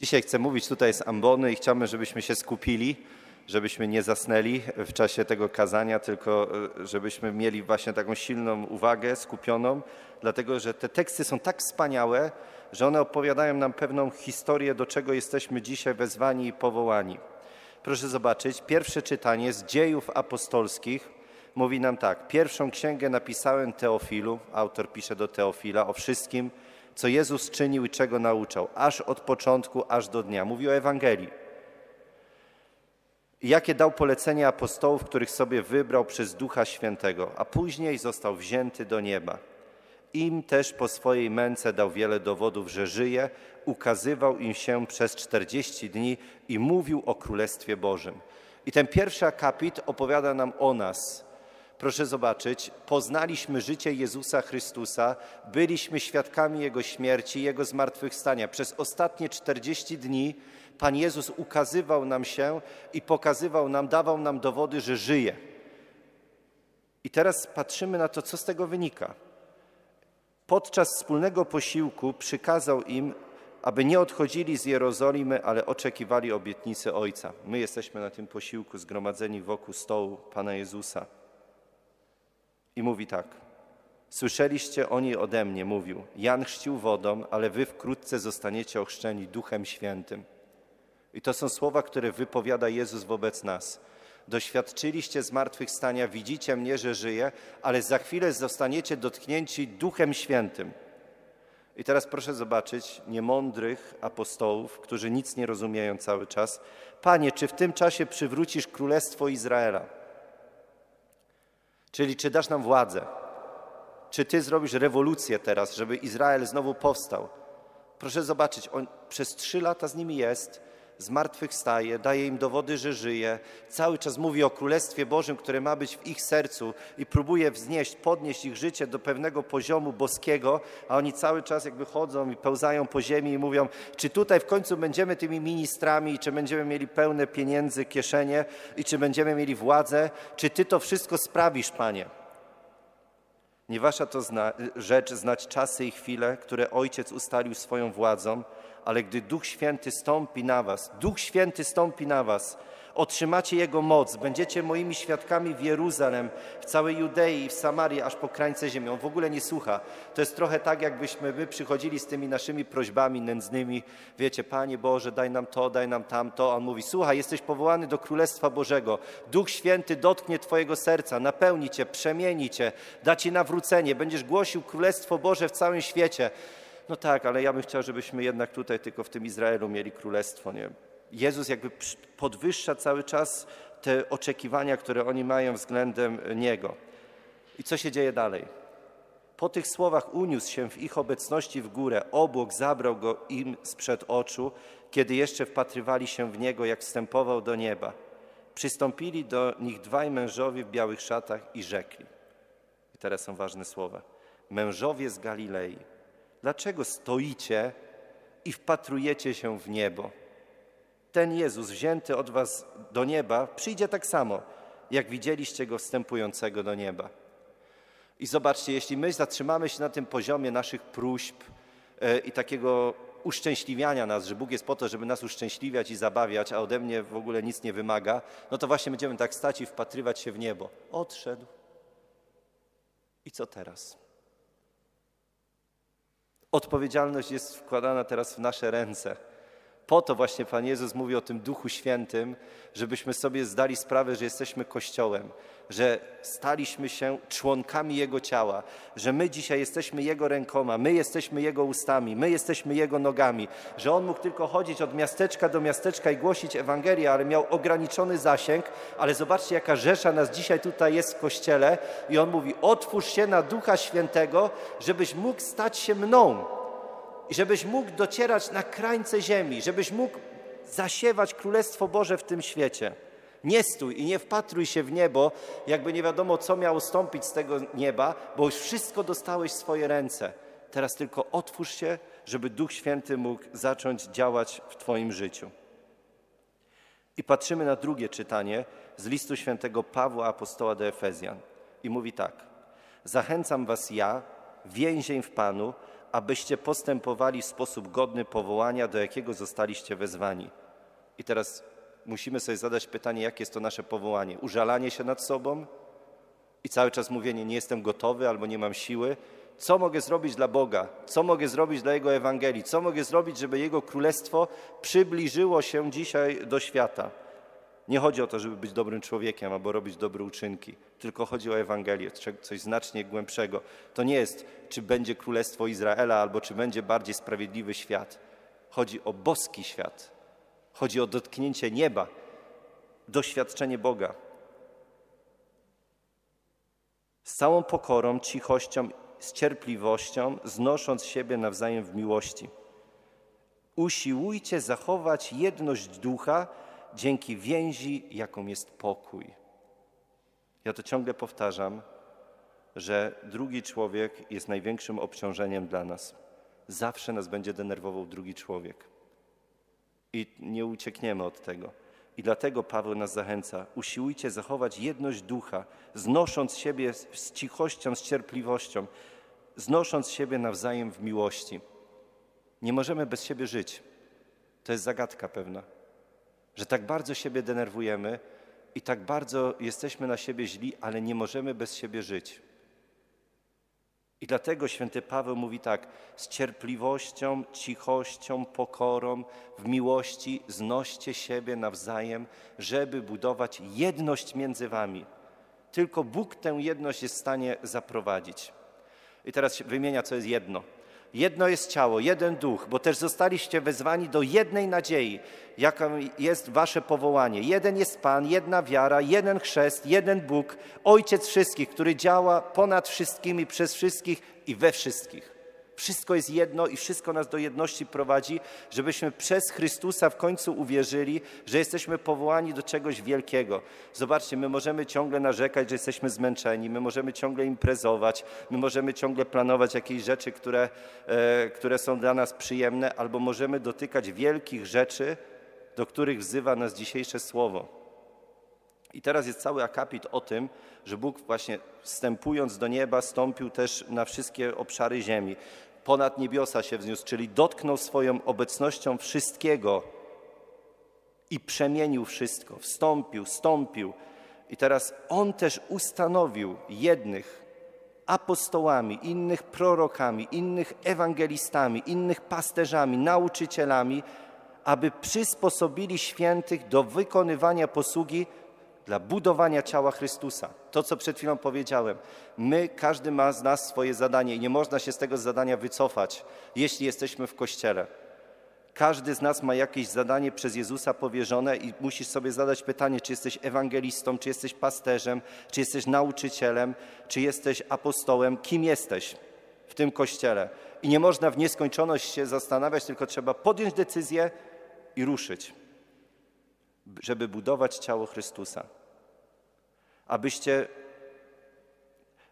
Dzisiaj chcę mówić tutaj z ambony i chciałbym, żebyśmy się skupili, żebyśmy nie zasnęli w czasie tego kazania, tylko e, żebyśmy mieli właśnie taką silną uwagę, skupioną, dlatego że te teksty są tak wspaniałe, że one opowiadają nam pewną historię, do czego jesteśmy dzisiaj wezwani i powołani. Proszę zobaczyć, pierwsze czytanie z dziejów apostolskich mówi nam tak. Pierwszą księgę napisałem Teofilu, autor pisze do Teofila o wszystkim, co Jezus czynił i czego nauczał, aż od początku, aż do dnia. Mówi o Ewangelii. Jakie dał polecenia apostołów, których sobie wybrał przez Ducha Świętego, a później został wzięty do nieba. Im też po swojej męce dał wiele dowodów, że żyje, ukazywał im się przez czterdzieści dni i mówił o Królestwie Bożym. I ten pierwszy akapit opowiada nam o nas, Proszę zobaczyć, poznaliśmy życie Jezusa Chrystusa, byliśmy świadkami Jego śmierci, Jego zmartwychwstania. Przez ostatnie 40 dni Pan Jezus ukazywał nam się i pokazywał nam, dawał nam dowody, że żyje. I teraz patrzymy na to, co z tego wynika. Podczas wspólnego posiłku przykazał im, aby nie odchodzili z Jerozolimy, ale oczekiwali obietnicy Ojca. My jesteśmy na tym posiłku zgromadzeni wokół stołu Pana Jezusa. I mówi tak. Słyszeliście o niej ode mnie, mówił. Jan chrzcił wodą, ale wy wkrótce zostaniecie ochrzczeni Duchem Świętym. I to są słowa, które wypowiada Jezus wobec nas. Doświadczyliście zmartwychwstania, widzicie mnie, że żyję, ale za chwilę zostaniecie dotknięci Duchem Świętym. I teraz proszę zobaczyć niemądrych apostołów, którzy nic nie rozumieją cały czas. Panie, czy w tym czasie przywrócisz królestwo Izraela? Czyli czy dasz nam władzę? Czy ty zrobisz rewolucję teraz, żeby Izrael znowu powstał? Proszę zobaczyć, on przez trzy lata z nimi jest, zmartwychwstaje, daje im dowody, że żyje, cały czas mówi o Królestwie Bożym, które ma być w ich sercu i próbuje wznieść, podnieść ich życie do pewnego poziomu boskiego, a oni cały czas jakby chodzą i pełzają po ziemi i mówią, czy tutaj w końcu będziemy tymi ministrami, czy będziemy mieli pełne pieniędzy, kieszenie i czy będziemy mieli władzę, czy Ty to wszystko sprawisz, Panie. Nie wasza to zna rzecz znać czasy i chwile, które Ojciec ustalił swoją władzą, ale gdy Duch Święty stąpi na was, Duch Święty stąpi na was, otrzymacie Jego moc, będziecie moimi świadkami w Jeruzalem, w całej Judei i w Samarii, aż po krańce ziemi. On w ogóle nie słucha. To jest trochę tak, jakbyśmy my przychodzili z tymi naszymi prośbami nędznymi. Wiecie, Panie Boże, daj nam to, daj nam tamto. On mówi, słuchaj, jesteś powołany do Królestwa Bożego. Duch Święty dotknie Twojego serca, napełni Cię, przemieni Cię, da Ci nawrócenie. Będziesz głosił Królestwo Boże w całym świecie. No tak, ale ja bym chciał, żebyśmy jednak tutaj tylko w tym Izraelu mieli królestwo. Nie? Jezus jakby podwyższa cały czas te oczekiwania, które oni mają względem Niego. I co się dzieje dalej? Po tych słowach uniósł się w ich obecności w górę, obłok zabrał go im sprzed oczu, kiedy jeszcze wpatrywali się w Niego, jak wstępował do nieba. Przystąpili do nich dwaj mężowie w białych szatach i rzekli. I teraz są ważne słowa. Mężowie z Galilei, Dlaczego stoicie i wpatrujecie się w niebo? Ten Jezus wzięty od was do nieba przyjdzie tak samo, jak widzieliście go wstępującego do nieba. I zobaczcie, jeśli my zatrzymamy się na tym poziomie naszych próśb e, i takiego uszczęśliwiania nas, że Bóg jest po to, żeby nas uszczęśliwiać i zabawiać, a ode mnie w ogóle nic nie wymaga, no to właśnie będziemy tak stać i wpatrywać się w niebo. Odszedł. I co teraz? Odpowiedzialność jest wkładana teraz w nasze ręce. Po to właśnie Pan Jezus mówi o tym Duchu Świętym, żebyśmy sobie zdali sprawę, że jesteśmy Kościołem, że staliśmy się członkami Jego ciała, że my dzisiaj jesteśmy Jego rękoma, my jesteśmy Jego ustami, my jesteśmy Jego nogami, że On mógł tylko chodzić od miasteczka do miasteczka i głosić Ewangelię, ale miał ograniczony zasięg, ale zobaczcie, jaka rzesza nas dzisiaj tutaj jest w Kościele i On mówi, otwórz się na Ducha Świętego, żebyś mógł stać się mną i żebyś mógł docierać na krańce ziemi, żebyś mógł zasiewać Królestwo Boże w tym świecie. Nie stój i nie wpatruj się w niebo, jakby nie wiadomo, co miało stąpić z tego nieba, bo już wszystko dostałeś w swoje ręce. Teraz tylko otwórz się, żeby Duch Święty mógł zacząć działać w Twoim życiu. I patrzymy na drugie czytanie z listu świętego Pawła apostoła do Efezjan. I mówi tak: Zachęcam Was ja, więzień w Panu, abyście postępowali w sposób godny powołania, do jakiego zostaliście wezwani. I teraz musimy sobie zadać pytanie, jakie jest to nasze powołanie? Użalanie się nad sobą i cały czas mówienie, nie jestem gotowy albo nie mam siły. Co mogę zrobić dla Boga? Co mogę zrobić dla Jego Ewangelii? Co mogę zrobić, żeby Jego Królestwo przybliżyło się dzisiaj do świata? Nie chodzi o to, żeby być dobrym człowiekiem albo robić dobre uczynki, tylko chodzi o Ewangelię, coś znacznie głębszego. To nie jest, czy będzie Królestwo Izraela albo czy będzie bardziej sprawiedliwy świat. Chodzi o boski świat. Chodzi o dotknięcie nieba, doświadczenie Boga. Z całą pokorą, cichością, z cierpliwością, znosząc siebie nawzajem w miłości. Usiłujcie zachować jedność ducha, dzięki więzi, jaką jest pokój. Ja to ciągle powtarzam, że drugi człowiek jest największym obciążeniem dla nas. Zawsze nas będzie denerwował drugi człowiek. I nie uciekniemy od tego. I dlatego Paweł nas zachęca: usiłujcie zachować jedność ducha, znosząc siebie z cichością, z cierpliwością, znosząc siebie nawzajem w miłości. Nie możemy bez siebie żyć. To jest zagadka pewna że tak bardzo siebie denerwujemy i tak bardzo jesteśmy na siebie źli, ale nie możemy bez siebie żyć. I dlatego święty Paweł mówi tak: z cierpliwością, cichością, pokorą, w miłości znoście siebie nawzajem, żeby budować jedność między wami. Tylko Bóg tę jedność jest w stanie zaprowadzić. I teraz wymienia, co jest jedno. Jedno jest ciało, jeden duch, bo też zostaliście wezwani do jednej nadziei, jaką jest wasze powołanie. Jeden jest Pan, jedna wiara, jeden chrzest, jeden Bóg, Ojciec wszystkich, który działa ponad wszystkimi, przez wszystkich i we wszystkich. Wszystko jest jedno i wszystko nas do jedności prowadzi, żebyśmy przez Chrystusa w końcu uwierzyli, że jesteśmy powołani do czegoś wielkiego. Zobaczcie, my możemy ciągle narzekać, że jesteśmy zmęczeni, my możemy ciągle imprezować, my możemy ciągle planować jakieś rzeczy, które, e, które są dla nas przyjemne, albo możemy dotykać wielkich rzeczy, do których wzywa nas dzisiejsze słowo. I teraz jest cały akapit o tym, że Bóg właśnie wstępując do nieba stąpił też na wszystkie obszary ziemi ponad niebiosa się wzniósł, czyli dotknął swoją obecnością wszystkiego i przemienił wszystko, wstąpił, stąpił. I teraz On też ustanowił jednych apostołami, innych prorokami, innych ewangelistami, innych pasterzami, nauczycielami, aby przysposobili świętych do wykonywania posługi dla budowania ciała Chrystusa. To, co przed chwilą powiedziałem. My, każdy ma z nas swoje zadanie i nie można się z tego zadania wycofać, jeśli jesteśmy w Kościele. Każdy z nas ma jakieś zadanie przez Jezusa powierzone i musisz sobie zadać pytanie, czy jesteś ewangelistą, czy jesteś pasterzem, czy jesteś nauczycielem, czy jesteś apostołem, kim jesteś w tym Kościele. I nie można w nieskończoność się zastanawiać, tylko trzeba podjąć decyzję i ruszyć, żeby budować ciało Chrystusa abyście,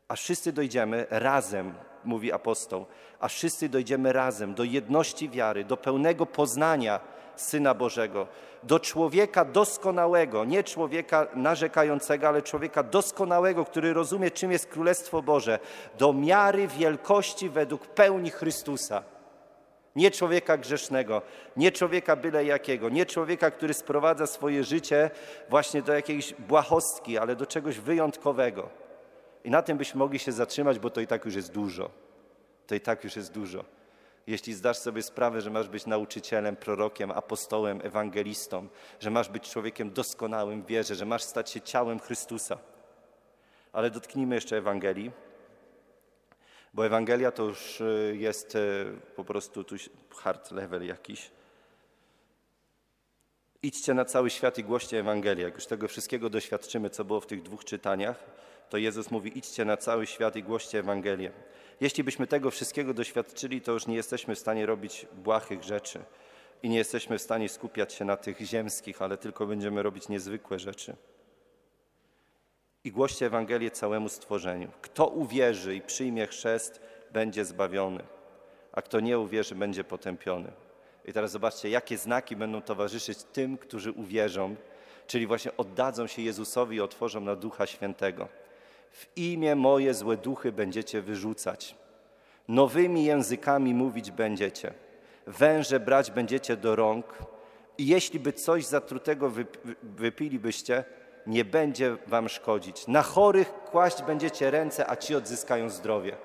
aż wszyscy dojdziemy razem, mówi apostoł, aż wszyscy dojdziemy razem do jedności wiary, do pełnego poznania Syna Bożego, do człowieka doskonałego, nie człowieka narzekającego, ale człowieka doskonałego, który rozumie, czym jest Królestwo Boże, do miary wielkości według pełni Chrystusa. Nie człowieka grzesznego, nie człowieka byle jakiego, nie człowieka, który sprowadza swoje życie właśnie do jakiejś błahostki, ale do czegoś wyjątkowego. I na tym byśmy mogli się zatrzymać, bo to i tak już jest dużo. To i tak już jest dużo. Jeśli zdasz sobie sprawę, że masz być nauczycielem, prorokiem, apostołem, ewangelistą, że masz być człowiekiem doskonałym w wierze, że masz stać się ciałem Chrystusa. Ale dotknijmy jeszcze Ewangelii bo Ewangelia to już y, jest y, po prostu tu hard level jakiś. Idźcie na cały świat i głoście Ewangelię. Jak już tego wszystkiego doświadczymy, co było w tych dwóch czytaniach, to Jezus mówi: idźcie na cały świat i głoście Ewangelię. Jeśli byśmy tego wszystkiego doświadczyli, to już nie jesteśmy w stanie robić błahych rzeczy i nie jesteśmy w stanie skupiać się na tych ziemskich, ale tylko będziemy robić niezwykłe rzeczy i głoście Ewangelię całemu stworzeniu. Kto uwierzy i przyjmie chrzest, będzie zbawiony, a kto nie uwierzy, będzie potępiony. I teraz zobaczcie, jakie znaki będą towarzyszyć tym, którzy uwierzą, czyli właśnie oddadzą się Jezusowi i otworzą na Ducha Świętego. W imię moje złe duchy będziecie wyrzucać. Nowymi językami mówić będziecie, węże brać będziecie do rąk i jeśli by coś zatrutego wypilibyście, nie będzie wam szkodzić. Na chorych kłaść będziecie ręce, a ci odzyskają zdrowie.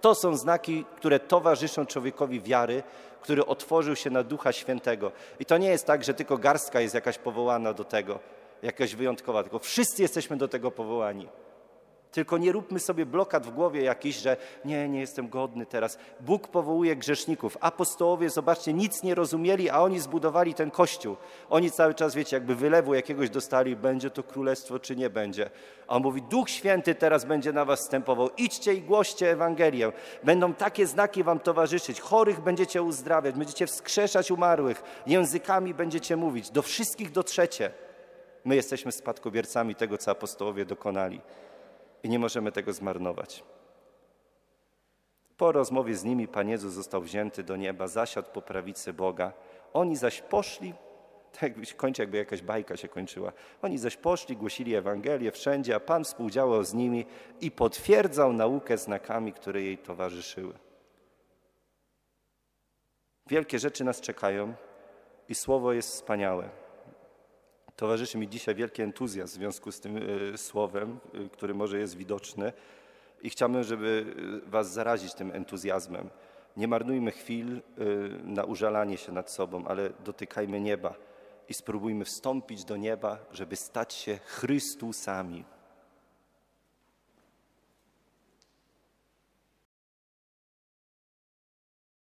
To są znaki, które towarzyszą człowiekowi wiary, który otworzył się na Ducha Świętego. I to nie jest tak, że tylko garstka jest jakaś powołana do tego, jakaś wyjątkowa, tylko wszyscy jesteśmy do tego powołani. Tylko nie róbmy sobie blokad w głowie jakiś, że nie, nie jestem godny teraz. Bóg powołuje grzeszników. Apostołowie, zobaczcie, nic nie rozumieli, a oni zbudowali ten kościół. Oni cały czas, wiecie, jakby wylewu jakiegoś dostali, będzie to królestwo, czy nie będzie. A on mówi, Duch Święty teraz będzie na was wstępował. Idźcie i głoście Ewangelię. Będą takie znaki wam towarzyszyć. Chorych będziecie uzdrawiać, będziecie wskrzeszać umarłych. Językami będziecie mówić. Do wszystkich dotrzecie. My jesteśmy spadkobiercami tego, co apostołowie dokonali i nie możemy tego zmarnować. Po rozmowie z nimi Pan Jezus został wzięty do nieba, zasiadł po prawicy Boga. Oni zaś poszli, tak kończy jakby jakaś bajka się kończyła. Oni zaś poszli, głosili Ewangelię wszędzie, a Pan współdziałał z nimi i potwierdzał naukę znakami, które jej towarzyszyły. Wielkie rzeczy nas czekają i słowo jest wspaniałe. Towarzyszy mi dzisiaj wielki entuzjazm w związku z tym e, słowem, e, który może jest widoczny i chciałbym, żeby e, Was zarazić tym entuzjazmem. Nie marnujmy chwil na użalanie się nad sobą, ale dotykajmy nieba i spróbujmy wstąpić do nieba, żeby stać się Chrystusami.